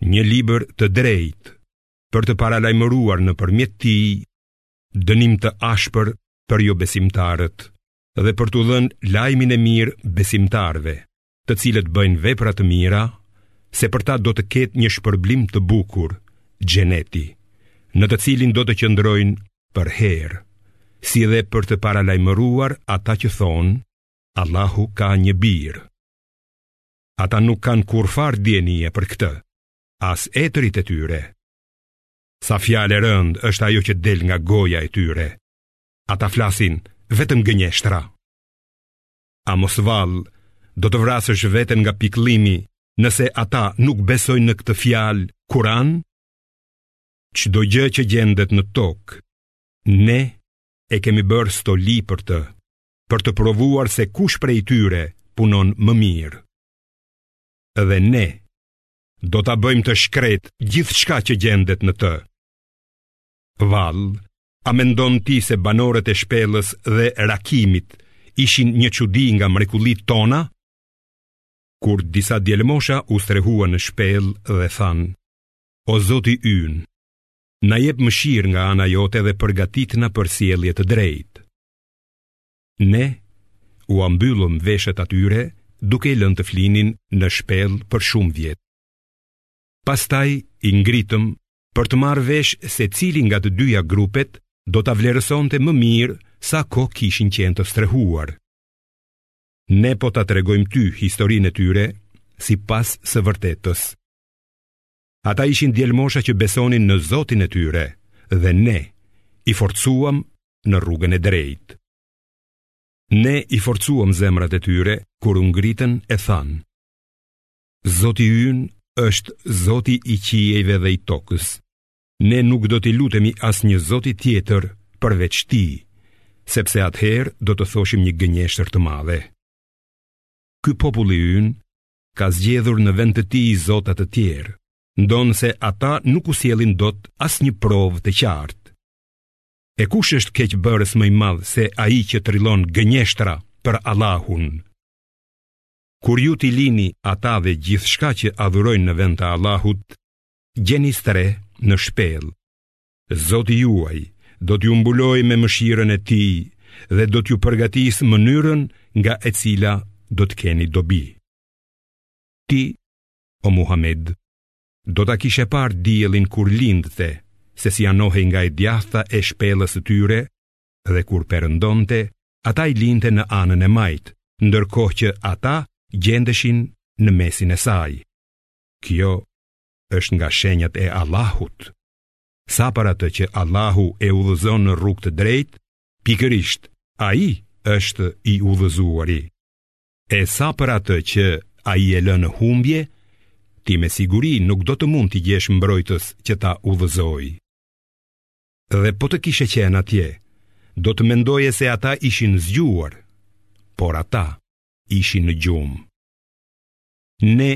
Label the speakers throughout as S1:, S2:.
S1: Një libër të drejtë për të paralajmëruar nëpërmjet tij dënim të ashpër për jobesimtarët dhe për t'u dhënë lajmin e mirë besimtarëve të cilët bëjnë vepra të mira se për ta do të ketë një shpërblim të bukur xheneti në të cilin do të qëndrojnë përherë si dhe për të paralajmëruar ata që thonë Allahu ka një bir. Ata nuk kanë kurrfarë dijenie për këtë, as etërit e tyre. Sa fjalë e rëndë është ajo që del nga goja e tyre. Ata flasin vetëm gënjeshtra. A mos vallë, do të vrasësh veten nga pikëllimi nëse ata nuk besojnë në këtë fjalë, Kuran? Çdo gjë që gjendet në tokë, ne e kemi bërë stoli për të. për të provuar se kush prej tyre punon më mirë. Dhe ne do ta bëjmë të shkretë gjithçka që gjendet në të. Vallë, a mendon ti se banorët e Shpellës dhe Rakimit ishin një çudi nga mrekullitë tona? Kur disa djelmosha u strehuan në Shpellë dhe thanë: O Zoti ynë, na jep mëshirë nga ana jote dhe përgatitna për sjellje të drejtë. Ne ua mbyllëm veshët atyre duke i lënë të flinin në shpellë për shumë vjet. Pastaj i ngritëm për të marrë vesh se cili nga të dyja grupet do ta vlerësonte më mirë sa kohë kishin qenë të strehuar. Ne po ta tregojmë ty historinë e tyre sipas së vërtetës. Ata ishin djelmosha që besonin në Zotin e tyre dhe ne i forcuam në rrugën e drejtë. Ne i forcuam zemrat e tyre kur u ngritën e thanë: Zoti ynë është Zoti i qiejve dhe i tokës. Ne nuk do t'i lutemi asnjë zoti tjetër përveç Tij, sepse atëherë do të thoshim një gënjeshtër të madhe. Ky populli ynë ka zgjedhur në vend të tij zota të tjerë, ndonëse ata nuk u sjellin dot asnjë provë të qartë. E kush është keqbërës më i madh se ai që trillon gënjeshtra për Allahun? Kur ju t'i lini ata dhe gjithçka që adhurojnë në vend të Allahut, gjeni strehë në shpellë. Zoti juaj do t'ju mbulojë me mëshirën e tij dhe do t'ju përgatisë mënyrën nga e cila do të keni dobi. Ti, o Muhammed, do ta kishe parë diellin kur lindte, se si anohej nga e djathta e shpellës së tyre dhe kur perëndonte, ata i linte në anën e majtë, ndërkohë që ata gjendeshin në mesin e saj. Kjo është nga shenjat e Allahut. Sa për atë që Allahu e udhëzon në rrugë të drejtë, pikërisht ai është i udhëzuari. E sa për atë që ai e lë në humbje, ti me siguri nuk do të mund t'i gjesh mbrojtës që ta udhëzojë. Dhe po të kishe qenë atje, do të mendoje se ata ishin zgjuar, por ata ishin në gjumë. Ne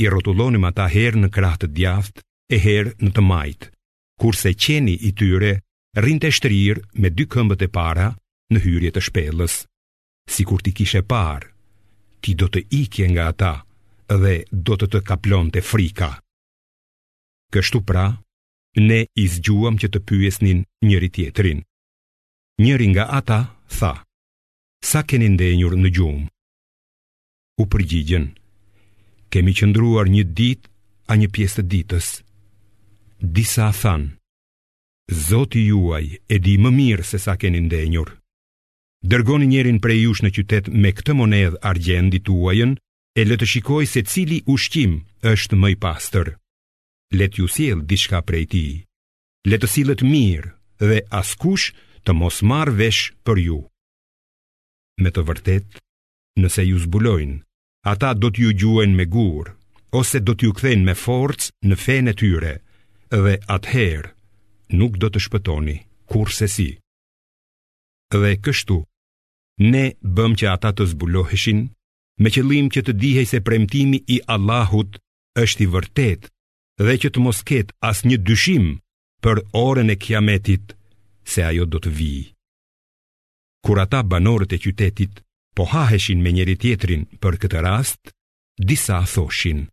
S1: i rrotullonim ata herë në krah të djathtë e herë në të majtë, kurse qeni i tyre rrinte shtrirë me dy këmbët e para në hyrje të shpellës. Sikur t'i kishe parë, ti do të ikje nga ata dhe do të të kaplonte frika. Kështu pra, ne i zgjuam që të pyesnin njëri-tjetrin. Njëri nga ata tha, sa keni ndenjur në gjumë? u përgjigjën, kemi qëndruar një ditë a një pjesë të ditës. Disa thanë, Zoti juaj e di më mirë se sa keni ndenjur. Dërgoni njërin prej jush në qytet me këtë monedhë argjendi tuajën e le të shikojë se cili ushqim është më i pastër. Le t'ju sjellë diçka prej tij. Le të sillet mirë dhe askush të mos marrë vesh për ju. Me të vërtetë, nëse ju zbulojnë, ata do t'ju gjuajnë me gurë, ose do t'ju kthejnë me forcë në fenë e tyre, dhe atëherë nuk do të shpëtoni, kurrsesi. Dhe kështu, ne bëmë që ata të zbuloheshin, me qëllim që të dihej se premtimi i Allahut është i vërtetë dhe që të mos ketë asnjë dyshim për orën e kiametit se ajo do të vijë. kur ata banorët e qytetit po haheshin me njëri-tjetrin për këtë rast, disa thoshin.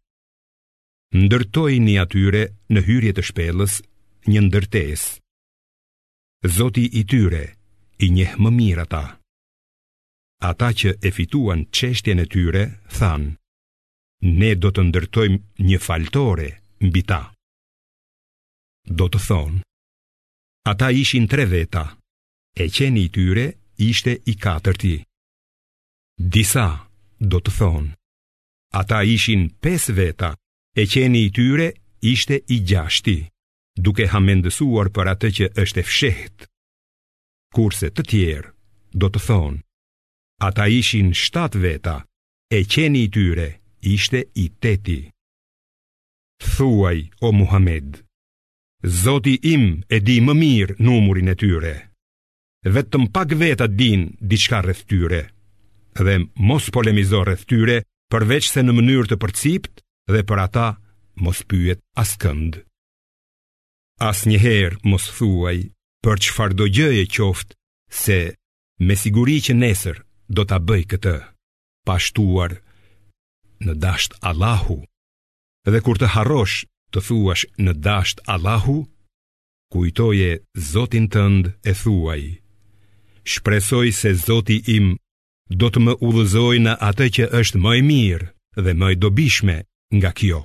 S1: Ndërtojini atyre në hyrje të shpellës një ndërtesë. Zoti i tyre i njeh më mirë ata. Ata që e fituan çështjen e tyre, thanë, ne do të ndërtojmë një faltore mbi ta. Do të thonë, ata ishin tre veta, e qeni i tyre ishte i katërti. Disa do të thonë, ata ishin pesë veta, e qeni i tyre ishte i gjashti, duke hamendësuar për atë që është e fshehtë. Kurse të tjerë do të thonë, ata ishin shtatë veta, e qeni i tyre ishte i teti. Thuaj, o Muhamed, Zoti im e di më mirë numurin e tyre. Vetëm pak veta dinë diçka rreth tyre. Dhe mos polemizo rreth tyre, përveçse në mënyrë të përciptë dhe për ata mos pyet askënd. Asnjëherë mos thuaj për çfarëdo gjëje qoftë se me siguri që nesër do ta bëj këtë, pa shtuar në dashtë Allahu. Dhe kur të harrosh të thuash në dashtë Allahu, kujtoje Zotin tënd e thuaj, shpresoj se Zoti im do të më udhëzojë në atë që është më e mirë dhe më e dobishme nga kjo.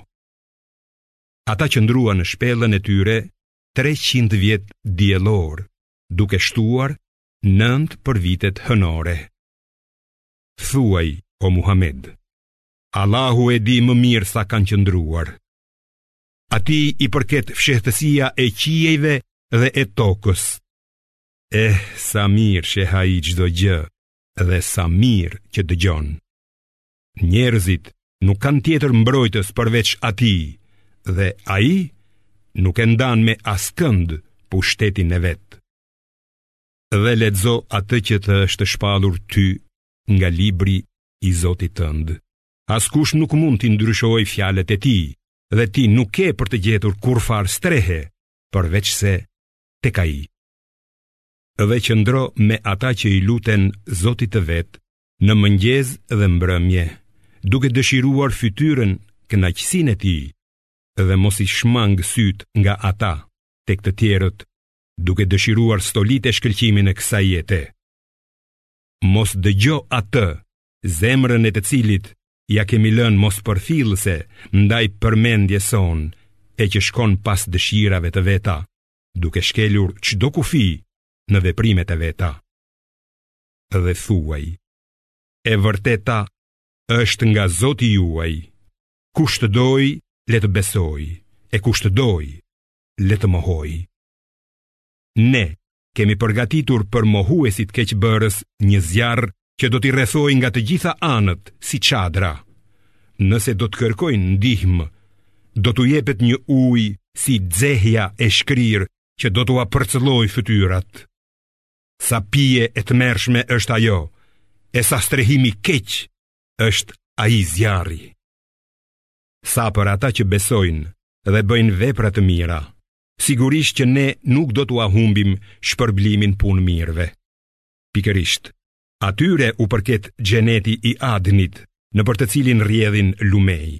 S1: Ata qëndruan në shpellën e tyre 300 vjet diellorë, duke shtuar nëntë për vitet hënore. Thuaj, o Muhamed, Allahu e di më mirë sa kanë qëndruar. Atij i përket fshehtësia e qiejve dhe e tokës. Eh, sa mirë sheh ai çdo gjë dhe sa mirë që dëgjon. Njerëzit nuk kanë tjetër mbrojtës përveç atij dhe ai nuk e ndan me askënd pushtetin e vet. Dhe lexo atë që të është shpallur ty nga libri i Zotit tënd. Askush nuk mund t'i ndryshojë fjalët e tij dhe ti nuk ke për të gjetur kurrfarë strehe përveçse tek Ai. Dhe qëndro me ata që i luten Zotit të vet në mëngjes dhe mbrëmje, duke dëshiruar fytyrën, kënaqësinë e Tij, dhe mos i shmang sytë nga ata tek të tjerët, duke dëshiruar stolitë e shkëlqimin e kësaj jete. mos dëgjo atë, zemrën e të cilit ia kemi lënë mospërfillëse ndaj përmendjes sonë e që shkon pas dëshirave të veta, duke shkelur çdo kufi në veprimet e veta. Dhe thuaj, e vërteta është nga zoti juaj, kush të dojë, le të besojë, e kush të dojë, le të mohojë. Ne, kemi përgatitur për mohuesit keqbërës një zjarr që do t'i rrethojë nga të gjitha anët si çadra. Nëse do të kërkojnë ndihmë, do t'u jepet një ujë si xehja e shkrirë që do t'ua përcëllojë fytyrat. Sa pije e tmerrshme është ajo, e sa strehim i keq është ai zjarr. Sa për ata që besojnë dhe bëjnë vepra të mira, sigurisht që ne nuk do t'ua humbim shpërblimin punëmirëve. Pikërisht, atyre u përket xheneti i Adnit nëpër të cilin rrjedhin lumenj.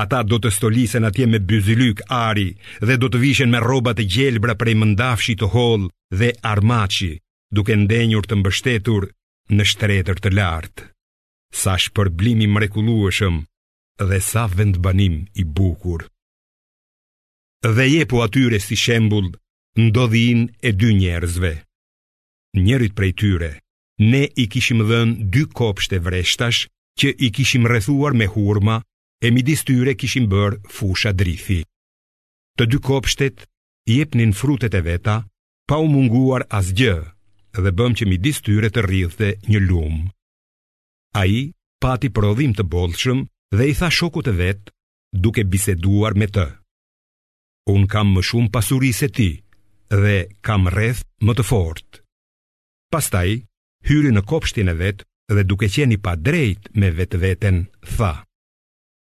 S1: Ata do të stolisen atje me byzylykë ari dhe do të vishen me rroba të gjelbra prej mëndafshi të hollë dhe armaçi, duke ndenjur të mbështetur në shtretër të lartë. Sa shpërblim i mrekullueshëm dhe sa vendbanim i bukur. dhe jepu atyre si shembull ndodhinë e dy njerëzve. Njërit prej tyre, ne i kishim dhënë dy kopshte vreshtash që i kishim rrethuar me hurma e midis tyre kishim bërë fusha drithi. Të dy kopshtet jepnin frutet e veta pa u munguar asgjë dhe bëmë që midis tyre të rridhte një lumë. Ai pati prodhim të bollshëm dhe i tha shokut të vet duke biseduar me të. Unë kam më shumë pasuri se ti dhe kam rreth më të fortë. Pastaj, hyri në kopshtin e vet dhe duke qenë i padrejtë me vetveten, tha.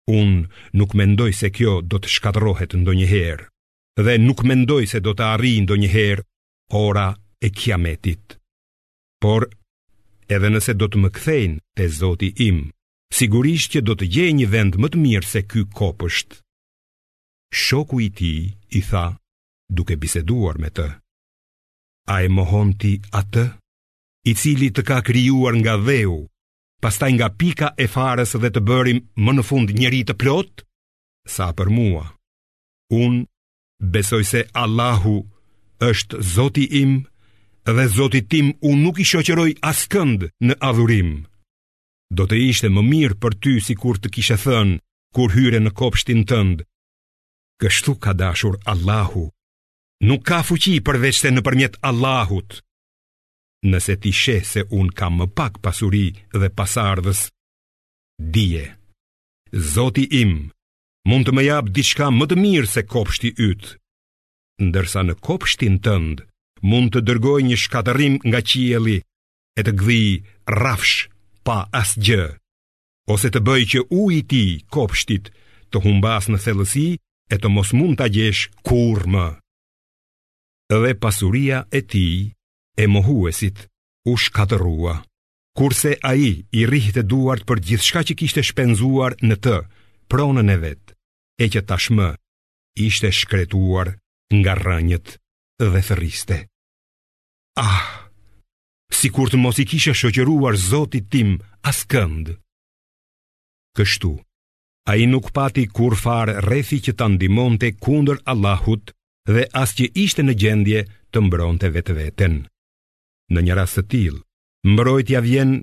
S1: Unë nuk mendoj se kjo do të shkatërrohet ndonjëherë dhe nuk mendoj se do të arrijë ndonjëherë ora e kiametit. Por, edhe nëse do të më kthejnë te Zoti im, Sigurisht që do të gjej një vend më të mirë se ky kopsht. Shoku i tij i tha, duke biseduar me të. A e mohon ti atë, i cili të ka krijuar nga dheu, pastaj nga pika e farës dhe të bëri më në fund njeri të plotë? Sa për mua, unë besoj se Allahu është Zoti im dhe Zotit tim unë nuk i shoqëroj askënd në adhurim. Do të ishte më mirë për ty sikur të kishe thënë, kur hyre në kopshtin tënd. Kështu ka dashur Allahu, nuk ka fuqi përveçse nëpërmjet Allahut. Nëse ti sheh se unë kam më pak pasuri dhe pasardhës, dije, Zoti im, mund të më japë diçka më të mirë se kopshti yt, ndërsa në kopshtin tënd mund të dërgojë një shkatërrim nga qielli e të gdhi rrafsh pa asgjë, ose të bëjë që uji i tij kopshtit të humbasë në thellësi e të mos mund ta gjesh kurrë më. Dhe pasuria e tij e mohuesit u shkatërua, kurse ai i rrihte duart për gjithçka që kishte shpenzuar në të pronën e vet, e që tashmë ishte shkretuar nga rrënjët dhe thërriste. Ah, sikur të mos i kisha shoqëruar Zotit tim askënd. Kështu, ai nuk pati kurrfarë rrethi që ta ndihmonte kundër Allahut dhe as që ishte në gjendje të mbronte vetveten. Në një rast të tillë, mbrojtja vjen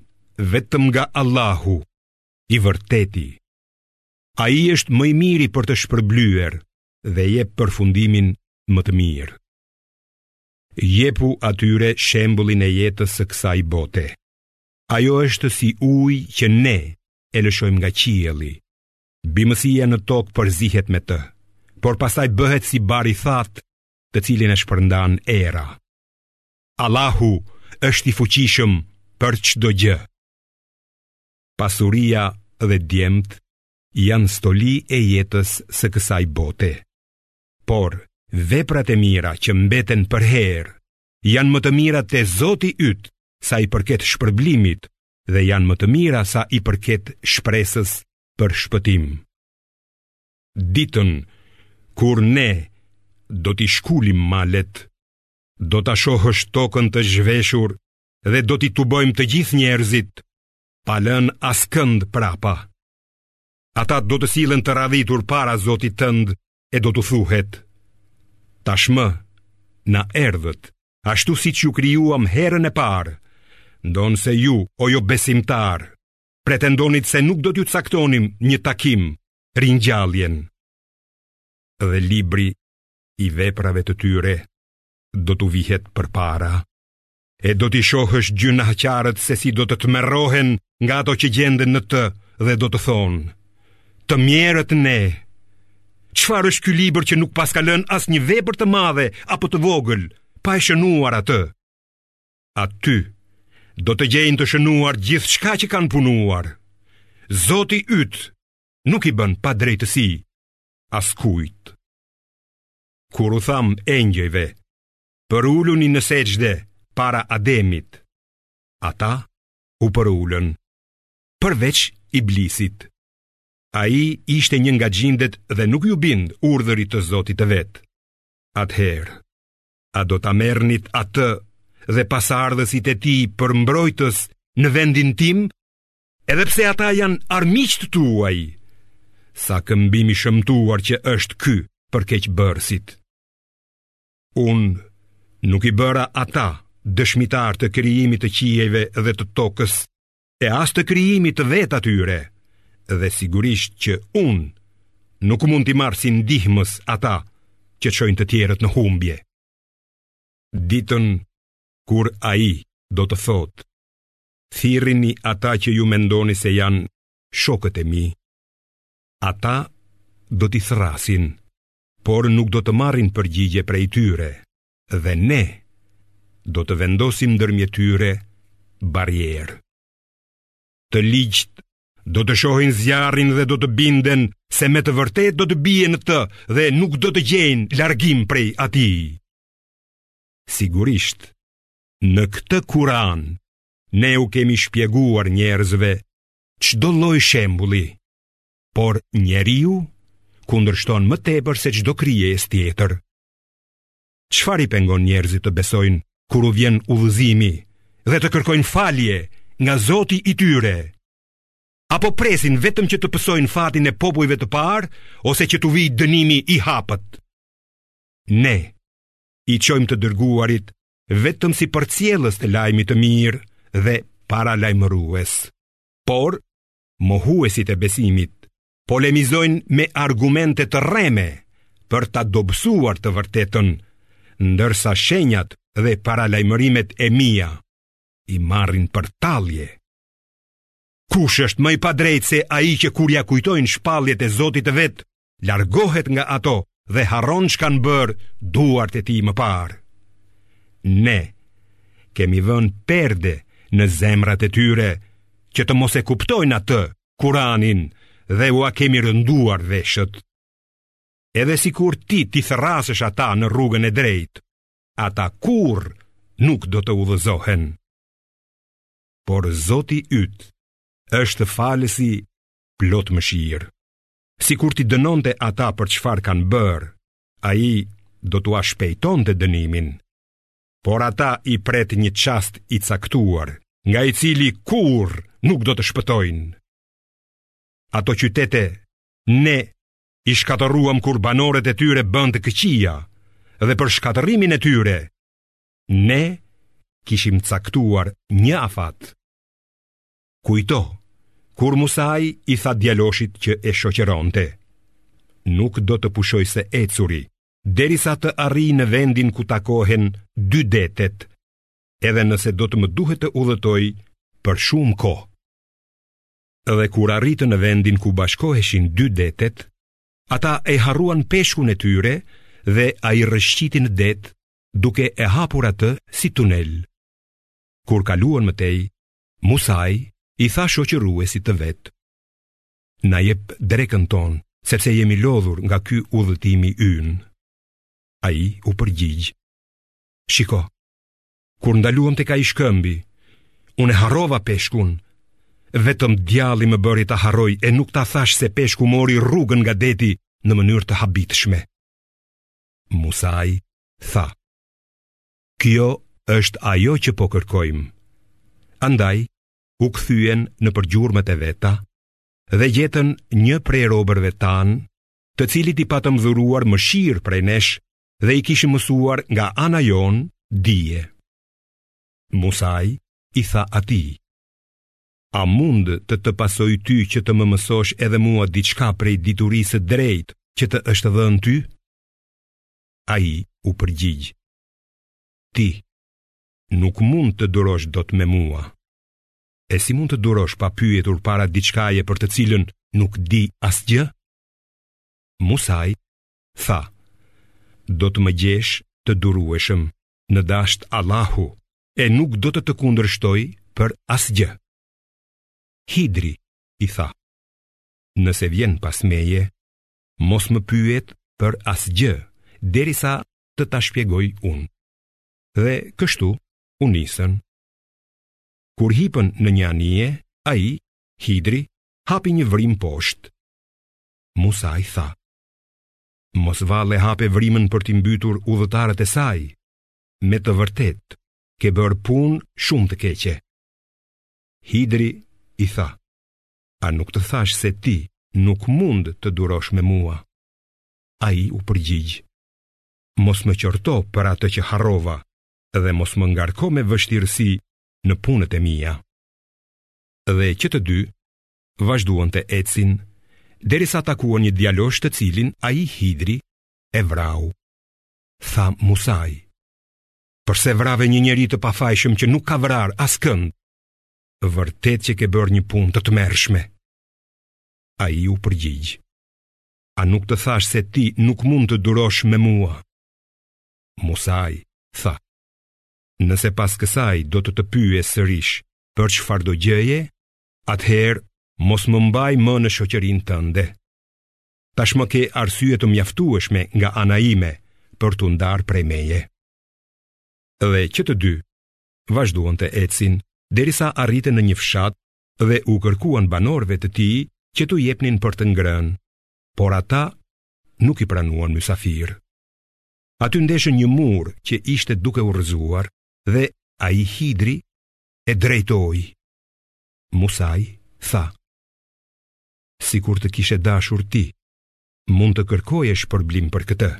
S1: vetëm nga Allahu, i vërteti. Ai është më i miri për të shpërblyer dhe jep përfundimin më të mirë. Jepu atyre shembullin e jetës së kësaj bote. Ajo është si ujë që ne e lëshojmë nga qielli. Bimësia në tokë përzihet me të, por pastaj bëhet si bar i thatë, të cilin e shpërndan era. Allahu është i fuqishëm për çdo gjë. Pasuria dhe djemtë janë stoli e jetës së kësaj bote. por veprat e mira që mbeten përherë janë më të mira te Zoti yt sa i përket shpërblimit dhe janë më të mira sa i përket shpresës për shpëtim. Ditën kur ne do t'i shkulim malet, do ta shohësh tokën të zhveshur dhe do t'i tubojmë të gjithë njerëzit, pa lënë askënd prapa. Ata do të sillen të radhitur para Zotit tënd e do t'u thuhet: Tashmë na erdhët, ashtu siç ju krijuam herën e parë, ndonëse ju o jobesimtarë pretendonit se nuk do t'ju caktonim një takim ringjalljen. Dhe libri i veprave të tyre do t'u vihet përpara. e do t'i shohësh gjynahqarët se si do të tmerrohen nga ato që gjenden në të dhe do të thonë, të mjerët ne, çfarë është ky libër që nuk paska lënë asnjë vepër të madhe apo të vogël, pa e shënuar atë? Aty, do të gjejnë të shënuar gjithçka që kanë punuar. Zoti yt nuk i bën padrejtësi askujt. Kur u thamë engjëjve, përuluni në seqde para Ademit. Ata u përulën, përveç Iblisit. Ai ishte një nga xhindet dhe nuk iu bind urdhërit të Zotit të vet. Atëherë, a do ta merrnit atë dhe pasardhësit e tij për mbrojtës në vendin tim, edhe pse ata janë armiqtë tuaj, sa këmbim i shëmtuar që është ky për keqbërësit. Unë nuk i bëra ata dëshmitarë të krijimit të qiejve dhe të tokës, e as të krijimit të vetë atyre, dhe sigurisht që unë nuk mund t'i marr si ndihmës ata që çojnë të tjerët në humbje. Ditën kur ai do të thotë, thirrini ata që ju mendoni se janë shokët e mi, ata do t'i thërrasin, por nuk do të marrin përgjigje prej tyre dhe ne do të vendosim ndërmjet tyre barrierë. Të ligjtë do ta shohin zjarrin dhe do të binden se me të vërtetë do të bien në të dhe nuk do të gjejnë largim prej atij. Sigurisht, në këtë Kuran, ne u kemi shpjeguar njerëzve çdo lloj shembulli, por njeriu kundërshton më tepër se çdo krijesë tjetër. Çfarë i pengon njerëzit të besojnë kur u vjen udhëzimi dhe të kërkojnë falje nga Zoti i tyre? Apo presin vetëm që të pësojnë fatin e popujve të parë ose që t'u vijë dënimi i hapët? Ne i çojmë të dërguarit vetëm si përcjellës të lajmit të mirë dhe paralajmërues. Por mohuesit e besimit polemizojnë me argumente të rreme për ta dobësuar të vërtetën, ndërsa shenjat dhe paralajmërimet e mia i marrin për tallje. Kush është më i padrejtë se ai që kur ia kujtojnë shpalljet e Zotit të vet, largohet nga ato dhe harron ç'kanë bërë duart e tij më parë. Ne kemi vënë perde në zemrat e tyre që të mos e kuptojnë atë Kuranin dhe ua kemi rënduar veshët. Edhe sikur ti t'i thërrasësh ata në rrugën e drejtë, ata kurrë nuk do të udhëzohen. Por Zoti yt është falësi plot mëshirë. sikur t'i dënonte ata për çfarë kanë bërë, ai do t'ua shpejtonte dënimin. Por ata i pret një çast i caktuar, nga i cili kurrë nuk do të shpëtojnë. Ato qytete, ne i shkatërruam kur banorët e tyre bënë të këqija, dhe për shkatërrimin e tyre, ne kishim caktuar një afat. Kujto, kur Musai i tha djaloshit që e shoqëronte, nuk do të pushoj së ecuri, derisa të arrij në vendin ku takohen dy detet, edhe nëse do të më duhet të udhëtoj për shumë kohë. Dhe kur arritën në vendin ku bashkoheshin dy detet, ata e harruan peshkun e tyre dhe ai rrëshqiti në det duke e hapur atë si tunel. Kur kaluan më tej, Musai i tha shoqëruesit të vet, Na jep drekën tonë, sepse jemi lodhur nga ky udhëtimi ynë. Ai u përgjigj. Shiko, kur ndaluam tek ai shkëmbi, unë e harrova peshkun, vetëm djalli më bëri ta harroj e nuk ta thashë se peshku mori rrugën nga deti në mënyrë të habitshme. Musai tha. Kjo është ajo që po kërkojmë. Andaj, u kthyen nëpër gjurmët e veta dhe gjetën një prej robërve tanë, të cilit i patëm dhuruar mëshirë prej nesh dhe i kishim mësuar nga ana jonë dije. Musai i tha atij, a mund të të pasoj ty që të më mësosh edhe mua diçka prej diturisë së drejtë që të është dhënë ty? Ai u përgjigj, Ti nuk mund të durosh dot me mua. E si mund të durosh pa pyetur para diçkaje për të cilën nuk di asgjë? Musai tha, Do të më gjesh të durueshëm në dashtë Allahu e nuk do të të kundërshtoj për asgjë. Hidri i tha, Nëse vjen pas meje, Mos më pyet për asgjë, derisa të ta shpjegoj unë. Dhe kështu u nisën. Kur hipën në një anije, ai, Hidri, hapi një vrimë poshtë. Musai tha: Mos vallë e hape vrimën për t'i mbytur udhëtarët e saj. Me të vërtetë, ke bërë punë shumë të keqe. Hidri i tha: a nuk të thashë se ti nuk mund të durosh me mua? Ai u përgjigj. Mos më qorto për atë që harrova dhe mos më ngarko me vështirësi në punët e mia. Dhe që të dy, vazhduan të ecin, derisa takuan një djalosh të cilin ai Hidri e vrau. Tha Musai, përse vrave një njeri të pafajshëm që nuk ka vrarë askënd, vërtet që ke bërë një punë të tmerrshme. Ai u përgjigj: A nuk të thashë se ti nuk mund të durosh me mua? Musai tha: Nëse pas kësaj do të të pyes sërish për çfarëdo gjëje, atëherë mos më mbaj më në shoqërinë tënde. Tashmë ke arsye të mjaftueshme nga ana ime për t'u ndarë prej meje. Dhe që të dy vazhduan të ecin, derisa arritën në një fshat dhe u kërkuan banorëve të tij që t'u jepnin për të ngrënë, por ata nuk i pranuan mysafirë. Aty ndeshën një mur që ishte duke u rrëzuar dhe ai Hidri e drejtoi. Musai tha, sikur të kishe dashur ti, mund të kërkoje shpërblim për këtë.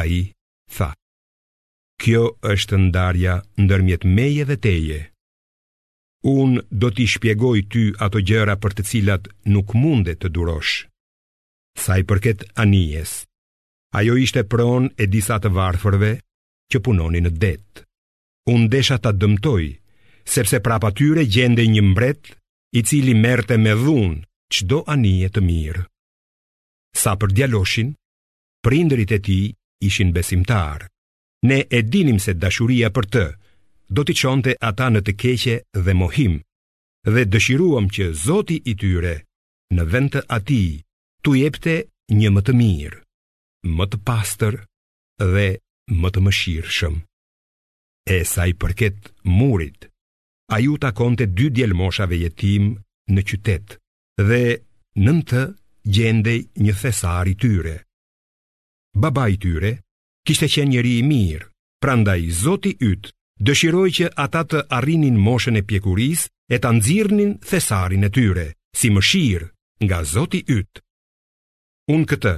S1: Ai tha, Kjo është ndarja ndërmjet meje dhe teje. Unë do t'i shpjegoj ty ato gjëra për të cilat nuk munde të durosh. Sa i përket anijes, ajo ishte pronë e disa të varfërve që punonin në det. Unë desha ta dëmtoj, sepse prapa tyre gjendej një mbret i cili merrte me dhunë çdo anije të mirë. Sa për djaloshin, Prindërit e tij ishin besimtarë. Ne e dinim se dashuria për të do t'i çonte ata në të keqe dhe mohim, dhe dëshiruam që Zoti i tyre, në vend të atij, t'u jepte një më të mirë, më të pastër dhe më të mëshirshëm. E sa i përket murit, ai u takonte dy djelmoshave jetimë në qytet, dhe nën të gjendej një thesar i tyre. Baba i tyre kishte qenë njeri i mirë, prandaj Zoti yt dëshiroi që ata të arrinin moshën e pjekurisë e ta nxirrnin thesarin e tyre si mëshirë nga Zoti yt. Unë këtë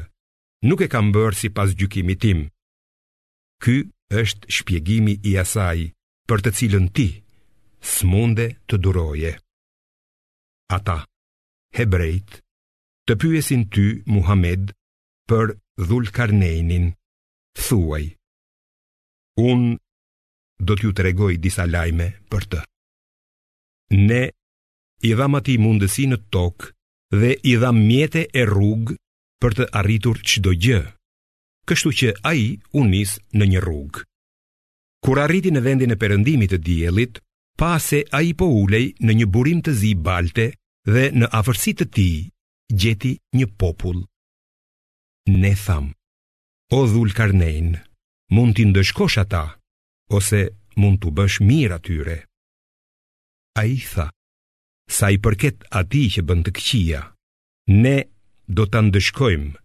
S1: nuk e kam bërë sipas gjykimit tim. Ky është shpjegimi i asaj për të cilën ti s'munde të duroje. ata, hebrenjtë, të pyesin ty, Muhamed, për Dhulkarnejnin, thuaj, unë do t'ju tregoj disa lajme për të. Ne i dhamë atij mundësi në tokë dhe i dhamë mjete e rrugë për të arritur çdo gjë, kështu që ai u nis në një rrugë. Kur arriti në vendin e perëndimit të diellit, pa se ai po ulej në një burim të zi balte dhe në afërsi të tij gjeti një popull. Ne thamë, o Dhulkarnejn, mund t'i ndëshkosh ata, ose mund t'u bësh mirë atyre. Ai tha, sa i përket atij që bën të këqija, ne do ta ndëshkojmë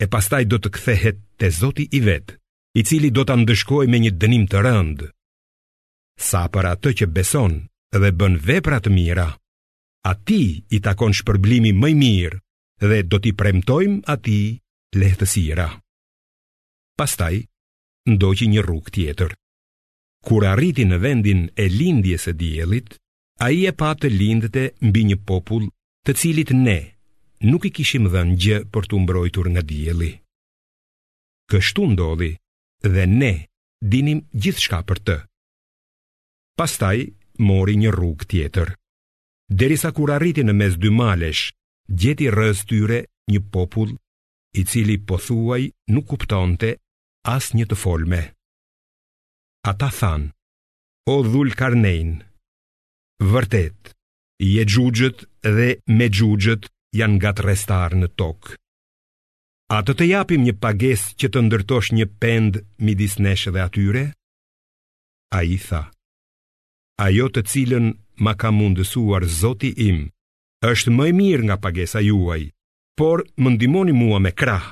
S1: e pastaj do të kthehet te Zoti i vet, i cili do ta ndëshkojë me një dënim të rëndë. Sa për atë që beson dhe bën vepra të mira, atij i takon shpërblimi më i mirë dhe do t'i premtojmë atij lehtësira. Pastaj ndoqi një rrugë tjetër. Kur arriti në vendin e lindjes së diellit, ai e pa të lindte mbi një popull të cilit ne nuk i kishim dhënë gjë për t'u mbrojtur nga dielli. kështu ndodhi dhe ne dinim gjithçka për të. Pastaj mori një rrugë tjetër. Derisa kur arriti në mes dy malesh, gjeti rrëzë tyre një popull i cili pothuaj nuk kuptonte asnjë të folme. Ata thanë, o Dhulkarnejn, vërtet, jexhuxhët dhe mexhuxhët janë ngatërrestarë në tokë. A të të japim një pagesë që të ndërtosh një pendë midis nesh dhe atyre? Ai tha, ajo të cilën ma ka mundësuar Zoti im, është më e mirë nga pagesa juaj, por më ndihmoni mua me krah,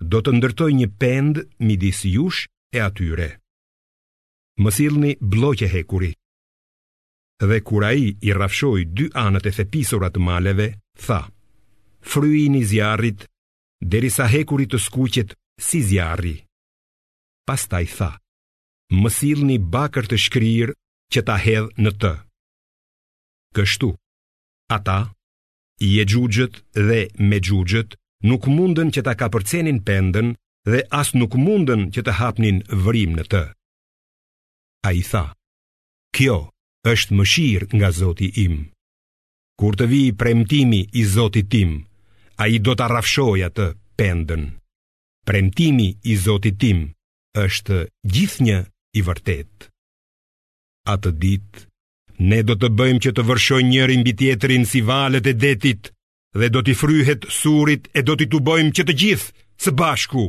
S1: do të ndërtoj një pendë midis jush e atyre. Më sillni bloqe hekuri. Dhe kur ai i rrafshoi dy anët e thepisura të maleve, tha: Fryini zjarrit derisa hekuri të skuqet si zjarri. Pastaj tha: Më sillni bakër të shkrirë që ta hedh në të. Kështu, ata, jexhuxhët dhe mexhuxhët, nuk mundën që ta kapërcenin pendën dhe as nuk mundën që të hapnin vrimë në të. Ai tha, Kjo është mëshirë nga Zoti im. Kur të vijë premtimi i Zotit tim, ai do ta rrafshojë atë pendën. Premtimi i Zotit tim është gjithnjë i vërtetë. Atë ditë ne do të bëjmë që të vërshojnë njëri mbi tjetrin si valët e detit dhe do t'i fryhet surit e do t'i tubojmë që të gjithë së bashku.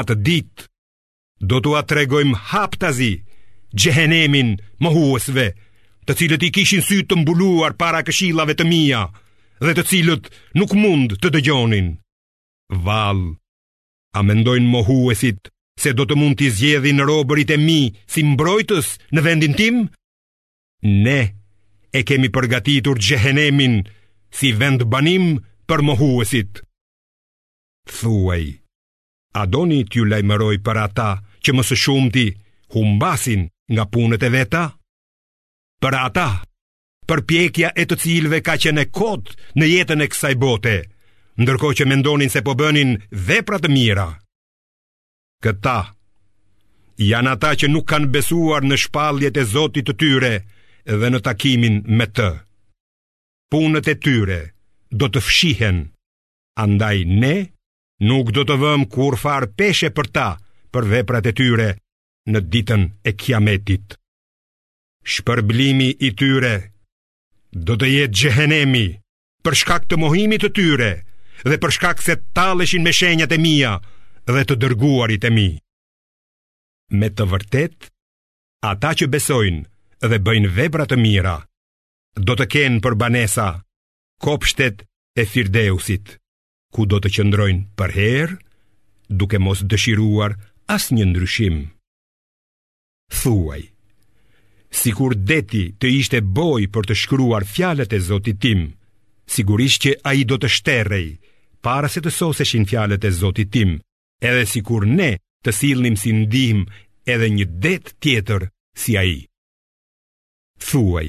S1: Atë ditë Do t'ua tregojmë haptazi xhehenemin mohuesve, të cilët i kishin sytë të mbuluar para këshillave të mia dhe të cilët nuk mund të dëgjonin. Vallë, a mendojnë mohuesit se do të mund t'i zgjedhin robërit e mi si mbrojtës në vendin tim? Ne e kemi përgatitur xhehenemin si vendbanim për mohuesit. Thuaj, A doni t'ju lajmëroj për ata që më së shumti humbasin nga punët e veta? Për ata, përpjekja e të cilëve ka qenë e kotë në jetën e kësaj bote, ndërkohë që mendonin se po bënin vepra të mira. Këta, janë ata që nuk kanë besuar në shpalljet e Zotit të tyre dhe në takimin me të. Punët e tyre do të fshihen, andaj ne Nuk do të vëmë kurrfarë peshe për ta për veprat e tyre në ditën e kiametit. Shpërblimi i tyre do të jetë xhehenemi për shkak të mohimit të tyre dhe për shkak se talleshin me shenjat e mia dhe të dërguarit e mi. Me të vërtetë, ata që besojnë dhe bëjnë vepra të mira, do të kenë për banesa kopshtet e firdeusit. ku do të qëndrojnë përherë, duke mos dëshiruar asnjë ndryshim. Thuaj, sikur deti të ishte bojë për të shkruar fjalët e zotit tim, sigurisht që ai do të shterrej, para se të soseshin fjalët e zotit tim, edhe sikur ne të sillnim si ndihmë edhe një det tjetër si ai. Thuaj,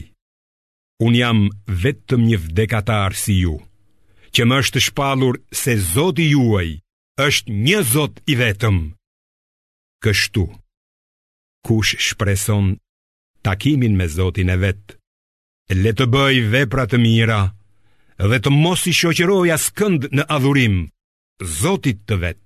S1: Unë jam vetëm një vdekatar si ju, që më është shpallur se Zoti juaj është një Zot i vetëm. Kështu, kush shpreson takimin me Zotin e vet, le të bëjë vepra të mira dhe të mos i shoqërojë askënd në adhurim Zotit të vet.